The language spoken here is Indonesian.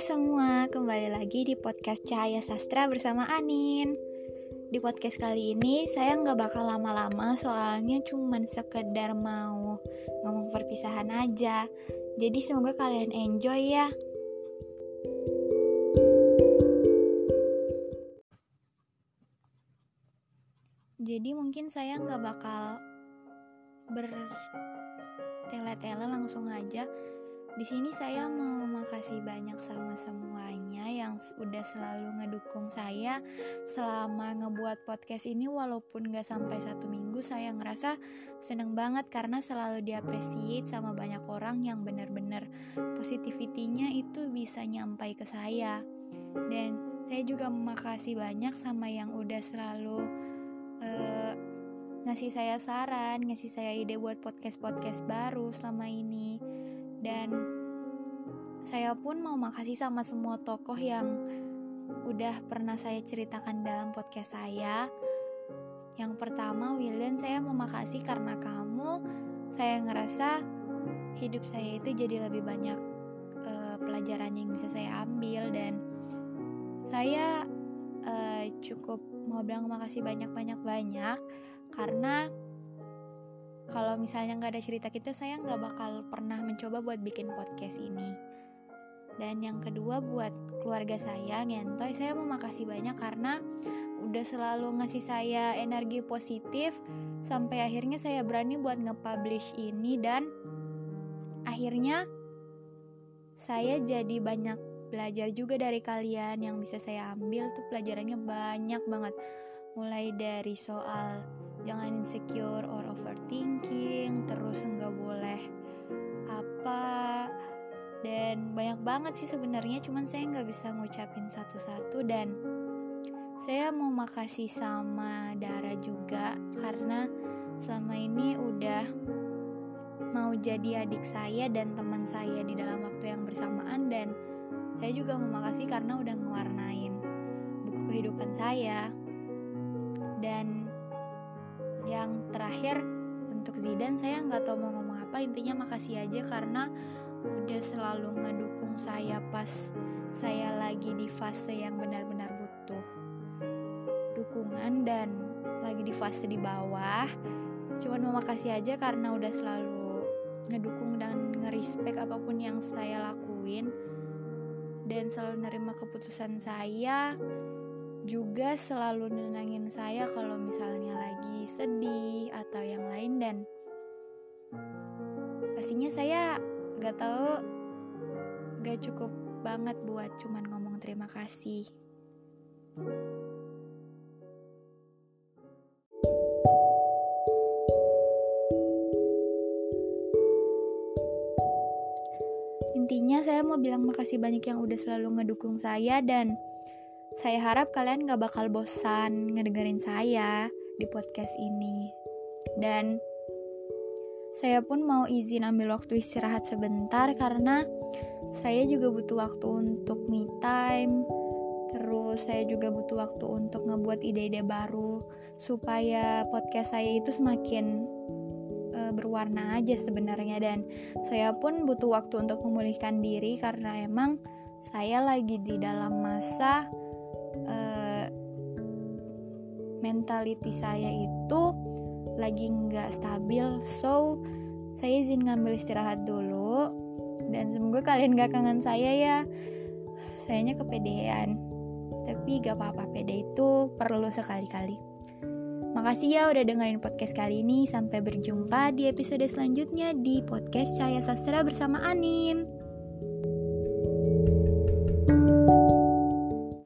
semua, kembali lagi di podcast Cahaya Sastra bersama Anin. Di podcast kali ini saya nggak bakal lama-lama soalnya cuman sekedar mau ngomong perpisahan aja. Jadi semoga kalian enjoy ya. Jadi mungkin saya nggak bakal bertele-tele langsung aja di sini saya mau makasih banyak sama semuanya yang udah selalu ngedukung saya selama ngebuat podcast ini. Walaupun gak sampai satu minggu saya ngerasa seneng banget karena selalu diapresiasi sama banyak orang yang bener-bener positivitinya itu bisa nyampai ke saya. Dan saya juga makasih banyak sama yang udah selalu uh, ngasih saya saran, ngasih saya ide buat podcast-podcast baru selama ini dan saya pun mau makasih sama semua tokoh yang udah pernah saya ceritakan dalam podcast saya. Yang pertama, William, saya mau makasih karena kamu. Saya ngerasa hidup saya itu jadi lebih banyak uh, pelajaran yang bisa saya ambil dan saya uh, cukup mau bilang makasih banyak-banyak-banyak karena kalau misalnya nggak ada cerita kita saya nggak bakal pernah mencoba buat bikin podcast ini. Dan yang kedua buat keluarga saya ngentoy saya mau makasih banyak karena udah selalu ngasih saya energi positif sampai akhirnya saya berani buat nge-publish ini dan akhirnya saya jadi banyak belajar juga dari kalian. Yang bisa saya ambil tuh pelajarannya banyak banget mulai dari soal jangan insecure or overthinking terus nggak boleh apa dan banyak banget sih sebenarnya cuman saya nggak bisa ngucapin satu-satu dan saya mau makasih sama Dara juga karena selama ini udah mau jadi adik saya dan teman saya di dalam waktu yang bersamaan dan saya juga mau makasih karena udah ngewarnain buku kehidupan saya dan yang terakhir untuk Zidan saya nggak tahu mau ngomong apa. Intinya makasih aja karena udah selalu ngedukung saya pas saya lagi di fase yang benar-benar butuh dukungan dan lagi di fase di bawah. Cuman mau makasih aja karena udah selalu ngedukung dan ngerespek apa pun yang saya lakuin. Dan selalu nerima keputusan saya juga selalu nenangin saya kalau misalnya lagi sedih atau yang lain dan pastinya saya gak tahu gak cukup banget buat cuman ngomong terima kasih. Intinya saya mau bilang makasih banyak yang udah selalu ngedukung saya dan saya harap kalian gak bakal bosan ngedengerin saya di podcast ini. Dan saya pun mau izin ambil waktu istirahat sebentar karena saya juga butuh waktu untuk me time. Terus saya juga butuh waktu untuk ngebuat ide-ide baru supaya podcast saya itu semakin uh, berwarna aja sebenarnya dan saya pun butuh waktu untuk memulihkan diri karena emang saya lagi di dalam masa uh, mentality saya itu lagi nggak stabil. So saya izin ngambil istirahat dulu. Dan semoga kalian gak kangen saya ya. Sayanya kepedean. Tapi gak apa-apa pede itu perlu sekali-kali. Makasih ya udah dengerin podcast kali ini. Sampai berjumpa di episode selanjutnya di podcast Cahaya Sastra bersama Anin